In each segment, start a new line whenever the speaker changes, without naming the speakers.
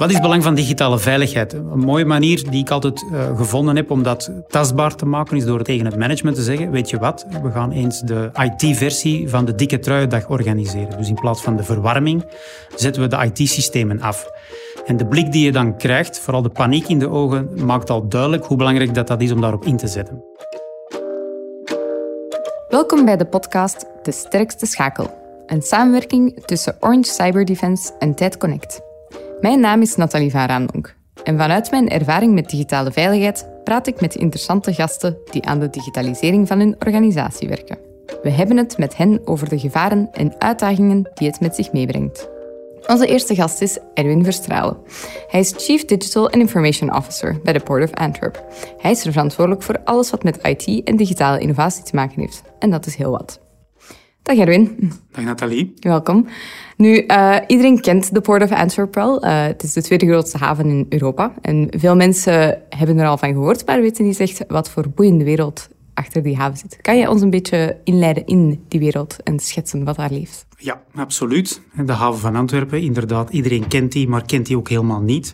Wat is het belang van digitale veiligheid? Een mooie manier die ik altijd uh, gevonden heb om dat tastbaar te maken, is door tegen het management te zeggen: Weet je wat, we gaan eens de IT-versie van de dikke truiendag organiseren. Dus in plaats van de verwarming zetten we de IT-systemen af. En de blik die je dan krijgt, vooral de paniek in de ogen, maakt al duidelijk hoe belangrijk dat, dat is om daarop in te zetten.
Welkom bij de podcast De Sterkste Schakel. Een samenwerking tussen Orange Cyber Defense en Tijd Connect. Mijn naam is Nathalie van Raamdonk. En vanuit mijn ervaring met digitale veiligheid praat ik met interessante gasten die aan de digitalisering van hun organisatie werken. We hebben het met hen over de gevaren en uitdagingen die het met zich meebrengt. Onze eerste gast is Erwin Verstralen. Hij is Chief Digital and Information Officer bij de Port of Antwerp. Hij is er verantwoordelijk voor alles wat met IT en digitale innovatie te maken heeft. En dat is heel wat. Dag Erwin.
Dag Nathalie.
Welkom. Nu, uh, iedereen kent de Port of Antwerp wel. Uh, het is de tweede grootste haven in Europa. En veel mensen hebben er al van gehoord, maar weten niet echt wat voor boeiende wereld achter die haven zit. Kan je ons een beetje inleiden in die wereld en schetsen wat daar leeft?
Ja, absoluut. De haven van Antwerpen, inderdaad, iedereen kent die, maar kent die ook helemaal niet.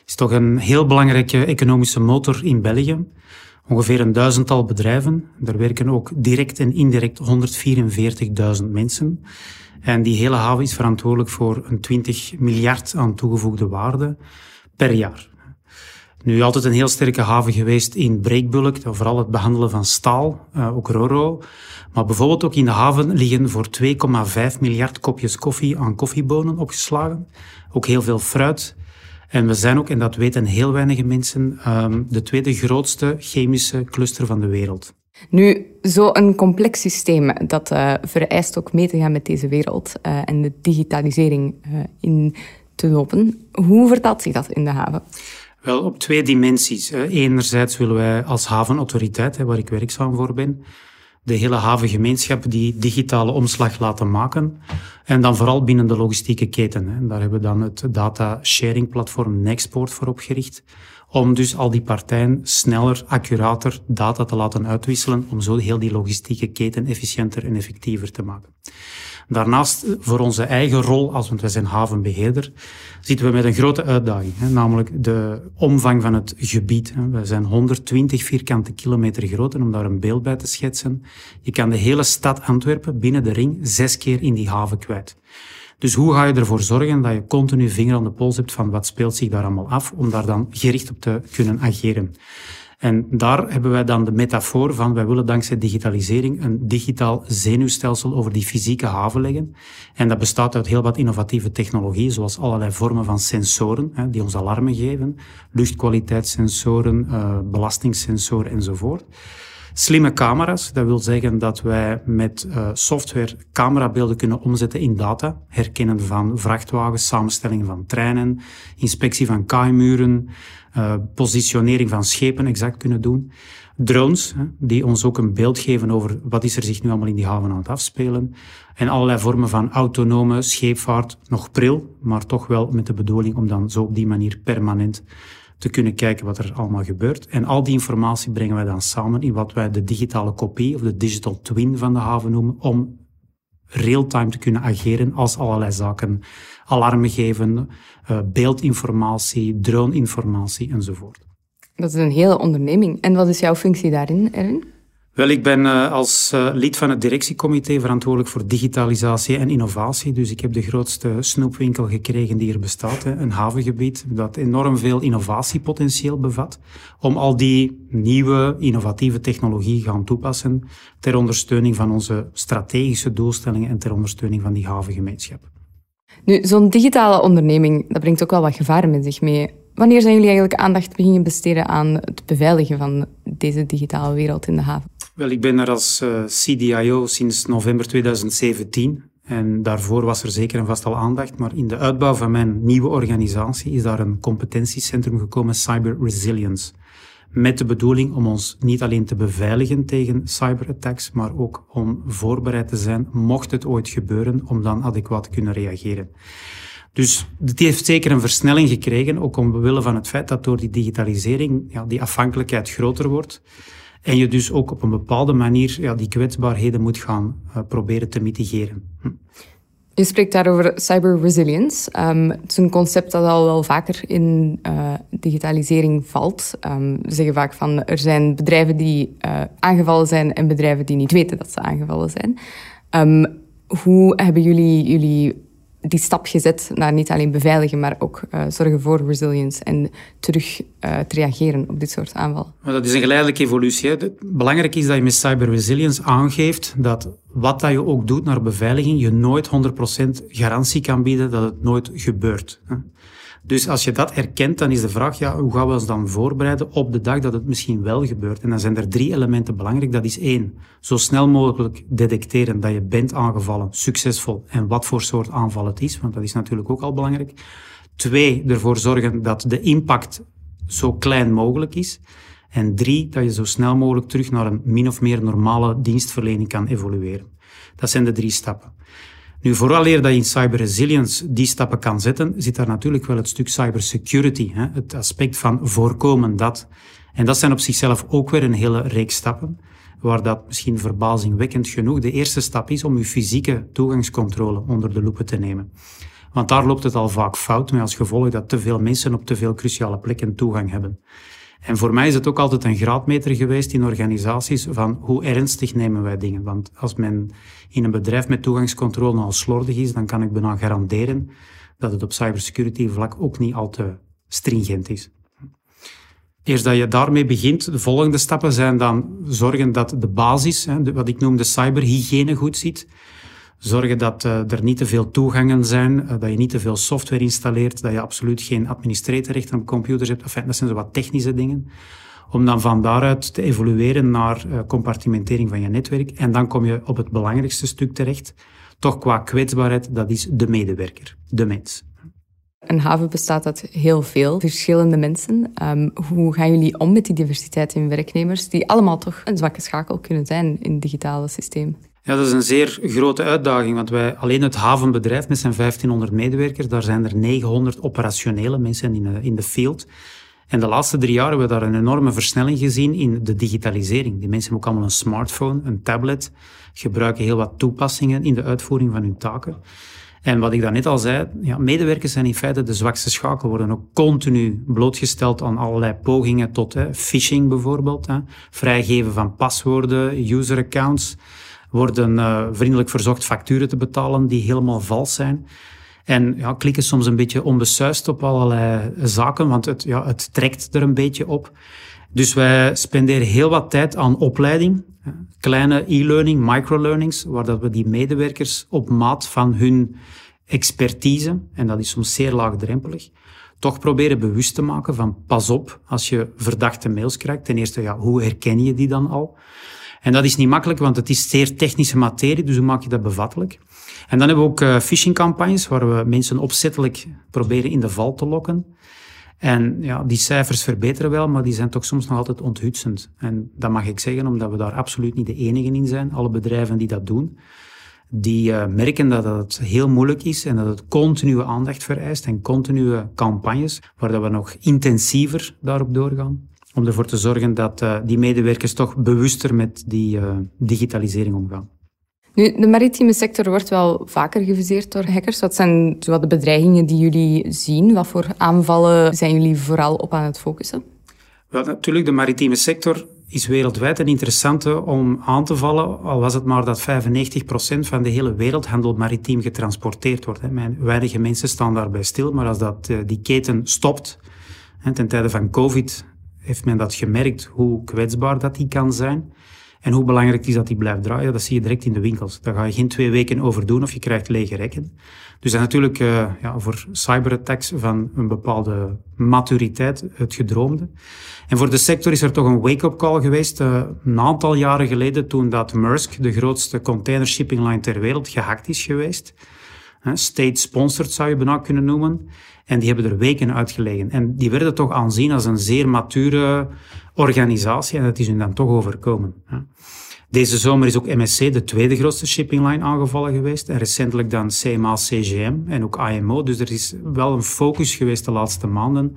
Het is toch een heel belangrijke economische motor in België. Ongeveer een duizendtal bedrijven. Daar werken ook direct en indirect 144.000 mensen. En die hele haven is verantwoordelijk voor een 20 miljard aan toegevoegde waarde per jaar. Nu altijd een heel sterke haven geweest in breekbulk, vooral het behandelen van staal, uh, ook roro. Maar bijvoorbeeld ook in de haven liggen voor 2,5 miljard kopjes koffie aan koffiebonen opgeslagen. Ook heel veel fruit. En we zijn ook, en dat weten heel weinig mensen, um, de tweede grootste chemische cluster van de wereld.
Nu, zo'n complex systeem, dat uh, vereist ook mee te gaan met deze wereld uh, en de digitalisering uh, in te lopen. Hoe vertaalt zich dat in de haven?
Wel, op twee dimensies. Enerzijds willen wij als havenautoriteit, waar ik werkzaam voor ben, de hele havengemeenschap die digitale omslag laten maken. En dan vooral binnen de logistieke keten. En daar hebben we dan het data sharing platform Nexport voor opgericht. Om dus al die partijen sneller, accurater data te laten uitwisselen. Om zo heel die logistieke keten efficiënter en effectiever te maken. Daarnaast, voor onze eigen rol, als want wij zijn havenbeheerder, zitten we met een grote uitdaging. Hè, namelijk de omvang van het gebied. Hè. We zijn 120 vierkante kilometer groot en om daar een beeld bij te schetsen. Je kan de hele stad Antwerpen binnen de ring zes keer in die haven kwijt. Dus hoe ga je ervoor zorgen dat je continu vinger aan de pols hebt van wat speelt zich daar allemaal af, om daar dan gericht op te kunnen ageren. En daar hebben wij dan de metafoor van, wij willen dankzij digitalisering een digitaal zenuwstelsel over die fysieke haven leggen. En dat bestaat uit heel wat innovatieve technologieën, zoals allerlei vormen van sensoren, hè, die ons alarmen geven, luchtkwaliteitssensoren, uh, belastingssensoren enzovoort. Slimme camera's, dat wil zeggen dat wij met uh, software camerabeelden kunnen omzetten in data. Herkennen van vrachtwagens, samenstelling van treinen, inspectie van kaaimuren, uh, positionering van schepen exact kunnen doen. Drones, die ons ook een beeld geven over wat is er zich nu allemaal in die haven aan het afspelen. En allerlei vormen van autonome scheepvaart, nog pril, maar toch wel met de bedoeling om dan zo op die manier permanent te kunnen kijken wat er allemaal gebeurt. En al die informatie brengen wij dan samen in wat wij de digitale kopie of de digital twin van de haven noemen, om real-time te kunnen ageren als allerlei zaken alarmen geven, uh, beeldinformatie, droneinformatie enzovoort.
Dat is een hele onderneming. En wat is jouw functie daarin, Erwin?
Wel, ik ben uh, als uh, lid van het directiecomité verantwoordelijk voor digitalisatie en innovatie. Dus ik heb de grootste snoepwinkel gekregen die er bestaat. Een havengebied dat enorm veel innovatiepotentieel bevat. Om al die nieuwe, innovatieve technologie gaan toepassen ter ondersteuning van onze strategische doelstellingen en ter ondersteuning van die havengemeenschap.
Nu, zo'n digitale onderneming, dat brengt ook wel wat gevaren met zich mee. Wanneer zijn jullie eigenlijk aandacht beginnen besteden aan het beveiligen van deze digitale wereld in de haven?
Wel, ik ben er als uh, CDIO sinds november 2017. En daarvoor was er zeker en vast al aandacht. Maar in de uitbouw van mijn nieuwe organisatie is daar een competentiecentrum gekomen, Cyber Resilience. Met de bedoeling om ons niet alleen te beveiligen tegen cyberattacks, maar ook om voorbereid te zijn, mocht het ooit gebeuren, om dan adequaat te kunnen reageren. Dus het heeft zeker een versnelling gekregen, ook omwille van het feit dat door die digitalisering ja, die afhankelijkheid groter wordt. En je dus ook op een bepaalde manier ja, die kwetsbaarheden moet gaan uh, proberen te mitigeren. Hm.
Je spreekt daarover cyber resilience. Um, het is een concept dat al wel vaker in uh, digitalisering valt. Um, we zeggen vaak van er zijn bedrijven die uh, aangevallen zijn en bedrijven die niet weten dat ze aangevallen zijn. Um, hoe hebben jullie, jullie die stap gezet naar niet alleen beveiligen, maar ook uh, zorgen voor resilience en terug uh, te reageren op dit soort aanvallen?
Maar dat is een geleidelijke evolutie. Hè. Belangrijk is dat je met cyber resilience aangeeft dat wat dat je ook doet naar beveiliging, je nooit 100% garantie kan bieden dat het nooit gebeurt. Hè. Dus als je dat erkent, dan is de vraag, ja, hoe gaan we ons dan voorbereiden op de dag dat het misschien wel gebeurt? En dan zijn er drie elementen belangrijk. Dat is één, zo snel mogelijk detecteren dat je bent aangevallen, succesvol, en wat voor soort aanval het is, want dat is natuurlijk ook al belangrijk. Twee, ervoor zorgen dat de impact zo klein mogelijk is. En drie, dat je zo snel mogelijk terug naar een min of meer normale dienstverlening kan evolueren. Dat zijn de drie stappen. Nu, vooraleer dat je in cyber resilience die stappen kan zetten, zit daar natuurlijk wel het stuk cybersecurity, het aspect van voorkomen dat. En dat zijn op zichzelf ook weer een hele reeks stappen, waar dat misschien verbazingwekkend genoeg de eerste stap is om je fysieke toegangscontrole onder de loep te nemen. Want daar loopt het al vaak fout, met als gevolg dat te veel mensen op te veel cruciale plekken toegang hebben. En voor mij is het ook altijd een graadmeter geweest in organisaties van hoe ernstig nemen wij dingen. Want als men in een bedrijf met toegangscontrole al slordig is, dan kan ik bijna garanderen dat het op cybersecurity vlak ook niet al te stringent is. Eerst dat je daarmee begint, de volgende stappen zijn dan zorgen dat de basis, wat ik noem de cyberhygiëne, goed zit. Zorgen dat uh, er niet te veel toegangen zijn, uh, dat je niet te veel software installeert, dat je absoluut geen administratorrechten op computers hebt. Dat zijn zo wat technische dingen. Om dan van daaruit te evolueren naar uh, compartimentering van je netwerk. En dan kom je op het belangrijkste stuk terecht. Toch qua kwetsbaarheid, dat is de medewerker, de mens.
Een haven bestaat uit heel veel verschillende mensen. Um, hoe gaan jullie om met die diversiteit in werknemers, die allemaal toch een zwakke schakel kunnen zijn in het digitale systeem?
Ja, dat is een zeer grote uitdaging, want wij, alleen het havenbedrijf met zijn 1500 medewerkers, daar zijn er 900 operationele mensen in de, in de field. En de laatste drie jaar hebben we daar een enorme versnelling gezien in de digitalisering. Die mensen hebben ook allemaal een smartphone, een tablet, gebruiken heel wat toepassingen in de uitvoering van hun taken. En wat ik daarnet al zei, ja, medewerkers zijn in feite de zwakste schakel, worden ook continu blootgesteld aan allerlei pogingen tot hè, phishing bijvoorbeeld, hè, vrijgeven van paswoorden, user accounts worden uh, vriendelijk verzocht facturen te betalen die helemaal vals zijn. En ja, klikken soms een beetje onbesuist op allerlei zaken, want het, ja, het trekt er een beetje op. Dus wij spenderen heel wat tijd aan opleiding, kleine e-learning, microlearnings, waar dat we die medewerkers op maat van hun expertise, en dat is soms zeer laagdrempelig, toch proberen bewust te maken van pas op als je verdachte mails krijgt. Ten eerste, ja, hoe herken je die dan al? En dat is niet makkelijk, want het is zeer technische materie, dus hoe maak je dat bevattelijk? En dan hebben we ook uh, phishing-campagnes, waar we mensen opzettelijk proberen in de val te lokken. En ja, die cijfers verbeteren wel, maar die zijn toch soms nog altijd onthutsend. En dat mag ik zeggen, omdat we daar absoluut niet de enige in zijn. Alle bedrijven die dat doen, die uh, merken dat het heel moeilijk is en dat het continue aandacht vereist en continue campagnes, waar dat we nog intensiever daarop doorgaan om ervoor te zorgen dat uh, die medewerkers toch bewuster met die uh, digitalisering omgaan.
Nu, de maritieme sector wordt wel vaker geviseerd door hackers. Wat zijn zowat de bedreigingen die jullie zien? Wat voor aanvallen zijn jullie vooral op aan het focussen?
Wel, natuurlijk, de maritieme sector is wereldwijd een interessante om aan te vallen, al was het maar dat 95% van de hele wereldhandel maritiem getransporteerd wordt. Weinige mensen staan daarbij stil, maar als dat, uh, die keten stopt, ten tijde van COVID heeft men dat gemerkt, hoe kwetsbaar dat die kan zijn. En hoe belangrijk is dat die blijft draaien, dat zie je direct in de winkels. Daar ga je geen twee weken over doen of je krijgt lege rekken. Dus dat is natuurlijk uh, ja, voor cyberattacks van een bepaalde maturiteit het gedroomde. En voor de sector is er toch een wake-up call geweest uh, een aantal jaren geleden toen dat Maersk, de grootste container shipping line ter wereld, gehackt is geweest. State-sponsored zou je bijna kunnen noemen. En die hebben er weken uitgelegen. En die werden toch aanzien als een zeer mature organisatie. En dat is hun dan toch overkomen. Deze zomer is ook MSC de tweede grootste shipping line aangevallen geweest. En recentelijk dan CMA, CGM en ook IMO. Dus er is wel een focus geweest de laatste maanden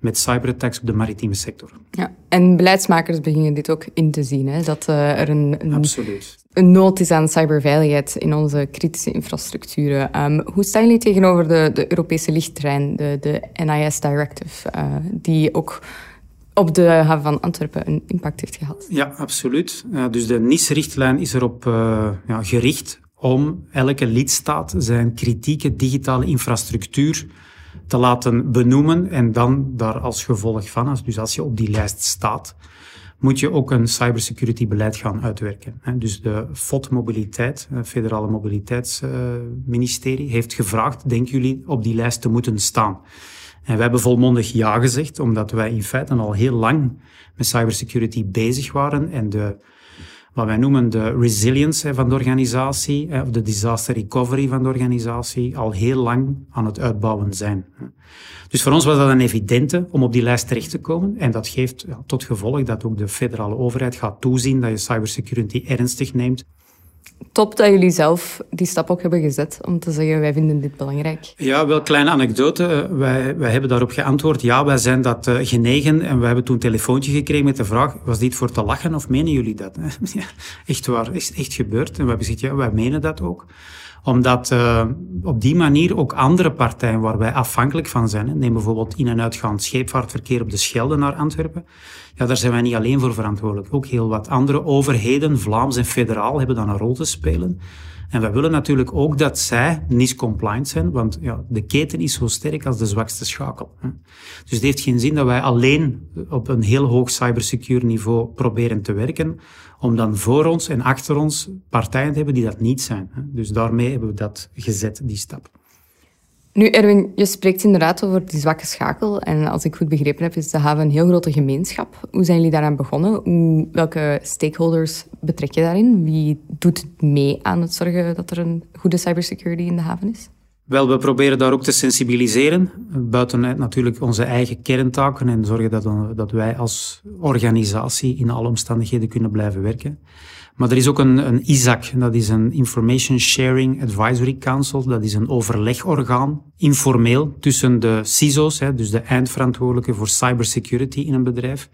met cyberattacks op de maritieme sector.
Ja, en beleidsmakers beginnen dit ook in te zien, hè? dat uh, er een, een,
Absoluut.
een nood is aan cyberveiligheid in onze kritische infrastructuren. Um, hoe staan jullie tegenover de, de Europese lichttrein, de, de NIS Directive, uh, die ook op de haven van Antwerpen een impact heeft gehad?
Ja, absoluut. Uh, dus de NIS-richtlijn is erop ja, gericht om elke lidstaat zijn kritieke digitale infrastructuur te laten benoemen en dan daar als gevolg van, dus als je op die lijst staat, moet je ook een cybersecurity beleid gaan uitwerken. Dus de FOD Mobiliteit, het Federale Mobiliteitsministerie, heeft gevraagd, denken jullie, op die lijst te moeten staan. En wij hebben volmondig ja gezegd, omdat wij in feite al heel lang met cybersecurity bezig waren en de wat wij noemen de resilience van de organisatie, of de disaster recovery van de organisatie, al heel lang aan het uitbouwen zijn. Dus voor ons was dat een evidente om op die lijst terecht te komen. En dat geeft tot gevolg dat ook de federale overheid gaat toezien dat je cybersecurity ernstig neemt
top dat jullie zelf die stap ook hebben gezet om te zeggen wij vinden dit belangrijk.
Ja, wel kleine anekdote. Eh, wij, wij hebben daarop geantwoord. Ja, wij zijn dat uh, genegen en we hebben toen een telefoontje gekregen met de vraag was dit voor te lachen of menen jullie dat? echt waar, is echt gebeurd. En we hebben gezegd ja, wij menen dat ook omdat uh, op die manier ook andere partijen waar wij afhankelijk van zijn, neem bijvoorbeeld in- en uitgaand scheepvaartverkeer op de Schelde naar Antwerpen, ja, daar zijn wij niet alleen voor verantwoordelijk. Ook heel wat andere overheden, Vlaams en federaal, hebben dan een rol te spelen. En wij willen natuurlijk ook dat zij NIS-compliant zijn, want ja, de keten is zo sterk als de zwakste schakel. Dus het heeft geen zin dat wij alleen op een heel hoog cybersecure niveau proberen te werken, om dan voor ons en achter ons partijen te hebben die dat niet zijn. Dus daarmee hebben we dat gezet, die stap.
Nu, Erwin, je spreekt inderdaad over die zwakke schakel. En als ik goed begrepen heb, is de haven een heel grote gemeenschap. Hoe zijn jullie daaraan begonnen? Welke stakeholders betrek je daarin? Wie doet mee aan het zorgen dat er een goede cybersecurity in de haven is?
Wel, we proberen daar ook te sensibiliseren. Buiten natuurlijk onze eigen kerntaken en zorgen dat, dat wij als organisatie in alle omstandigheden kunnen blijven werken. Maar er is ook een, een ISAC, dat is een Information Sharing Advisory Council. Dat is een overlegorgaan, informeel, tussen de CISO's, hè, dus de eindverantwoordelijke voor cybersecurity in een bedrijf,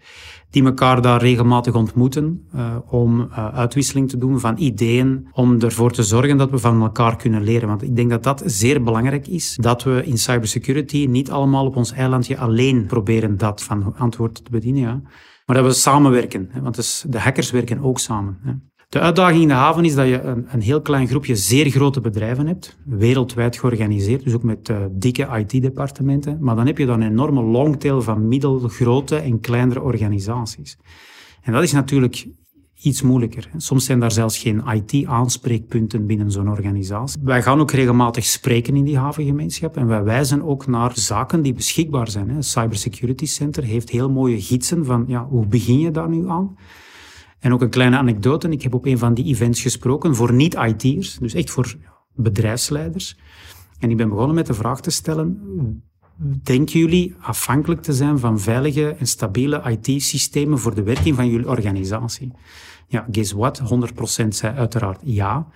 die elkaar daar regelmatig ontmoeten uh, om uh, uitwisseling te doen van ideeën, om ervoor te zorgen dat we van elkaar kunnen leren. Want ik denk dat dat zeer belangrijk is, dat we in cybersecurity niet allemaal op ons eilandje alleen proberen dat van antwoord te bedienen, ja. maar dat we samenwerken. Want dus de hackers werken ook samen. De uitdaging in de haven is dat je een, een, heel klein groepje zeer grote bedrijven hebt, wereldwijd georganiseerd, dus ook met uh, dikke IT-departementen. Maar dan heb je dan een enorme longtail van middelgrote en kleinere organisaties. En dat is natuurlijk iets moeilijker. Soms zijn daar zelfs geen IT-aanspreekpunten binnen zo'n organisatie. Wij gaan ook regelmatig spreken in die havengemeenschap en wij wijzen ook naar zaken die beschikbaar zijn. Het Cybersecurity Center heeft heel mooie gidsen van ja, hoe begin je daar nu aan? En ook een kleine anekdote. Ik heb op een van die events gesproken voor niet-IT'ers, dus echt voor bedrijfsleiders. En ik ben begonnen met de vraag te stellen, denken jullie afhankelijk te zijn van veilige en stabiele IT-systemen voor de werking van jullie organisatie? Ja, guess what? 100% zei uiteraard ja.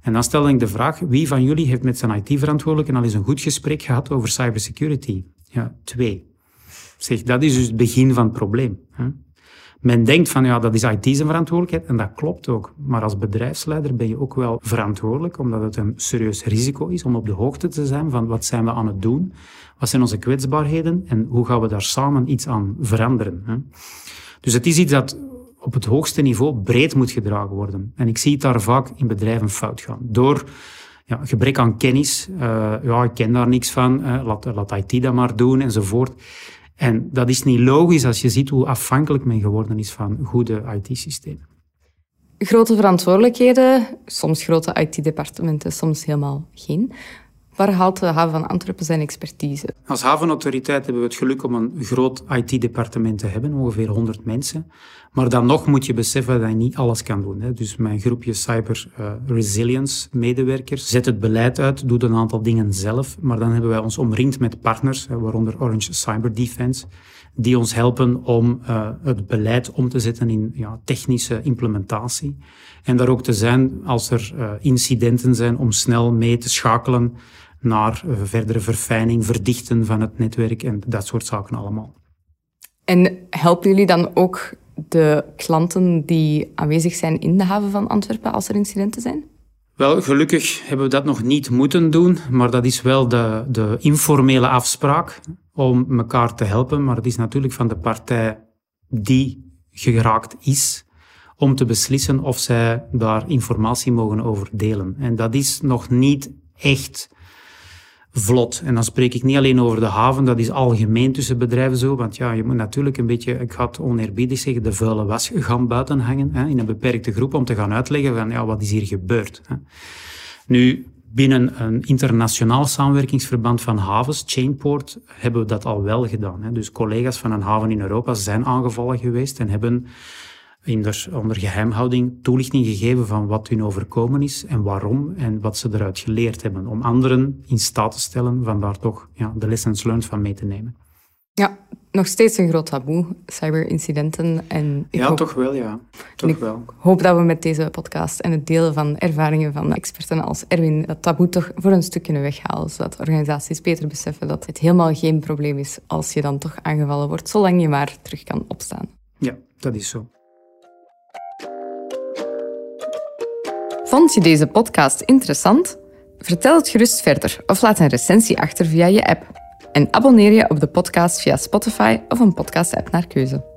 En dan stelde ik de vraag, wie van jullie heeft met zijn IT-verantwoordelijke al eens een goed gesprek gehad over cybersecurity? Ja, twee. Zeg, dat is dus het begin van het probleem. Hè? Men denkt van ja, dat is IT zijn verantwoordelijkheid en dat klopt ook. Maar als bedrijfsleider ben je ook wel verantwoordelijk, omdat het een serieus risico is om op de hoogte te zijn van wat zijn we aan het doen, wat zijn onze kwetsbaarheden en hoe gaan we daar samen iets aan veranderen. Hè? Dus het is iets dat op het hoogste niveau breed moet gedragen worden. En ik zie het daar vaak in bedrijven fout gaan. Door ja, gebrek aan kennis, uh, ja, ik ken daar niks van, uh, laat, laat IT dat maar doen enzovoort. En dat is niet logisch als je ziet hoe afhankelijk men geworden is van goede IT-systemen.
Grote verantwoordelijkheden, soms grote IT-departementen, soms helemaal geen. Waar haalt de haven van Antwerpen zijn expertise?
Als havenautoriteit hebben we het geluk om een groot IT-departement te hebben, ongeveer 100 mensen. Maar dan nog moet je beseffen dat je niet alles kan doen. Hè. Dus mijn groepje Cyber uh, Resilience medewerkers zet het beleid uit, doet een aantal dingen zelf. Maar dan hebben wij ons omringd met partners, waaronder Orange Cyber Defense, die ons helpen om uh, het beleid om te zetten in ja, technische implementatie. En daar ook te zijn als er uh, incidenten zijn om snel mee te schakelen naar verdere verfijning, verdichten van het netwerk en dat soort zaken allemaal.
En helpen jullie dan ook de klanten die aanwezig zijn in de haven van Antwerpen als er incidenten zijn?
Wel, gelukkig hebben we dat nog niet moeten doen, maar dat is wel de, de informele afspraak om elkaar te helpen. Maar het is natuurlijk van de partij die geraakt is om te beslissen of zij daar informatie mogen over delen. En dat is nog niet echt vlot. En dan spreek ik niet alleen over de haven, dat is algemeen tussen bedrijven zo. Want ja, je moet natuurlijk een beetje, ik ga het oneerbiedig zeggen, de vuile was gaan buiten hangen hè, in een beperkte groep om te gaan uitleggen van ja, wat is hier gebeurd. Hè. Nu, binnen een internationaal samenwerkingsverband van havens, Chainport, hebben we dat al wel gedaan. Hè. Dus collega's van een haven in Europa zijn aangevallen geweest en hebben in onder geheimhouding toelichting gegeven van wat hun overkomen is en waarom en wat ze eruit geleerd hebben. Om anderen in staat te stellen van daar toch ja, de lessons learned van mee te nemen.
Ja, nog steeds een groot taboe, cyberincidenten. En
ja, hoop, toch wel, ja. Toch wel.
hoop dat we met deze podcast en het delen van ervaringen van experten als Erwin dat taboe toch voor een stuk kunnen weghalen, zodat organisaties beter beseffen dat het helemaal geen probleem is als je dan toch aangevallen wordt, zolang je maar terug kan opstaan.
Ja, dat is zo.
Vond je deze podcast interessant? Vertel het gerust verder of laat een recensie achter via je app. En abonneer je op de podcast via Spotify of een podcast-app naar keuze.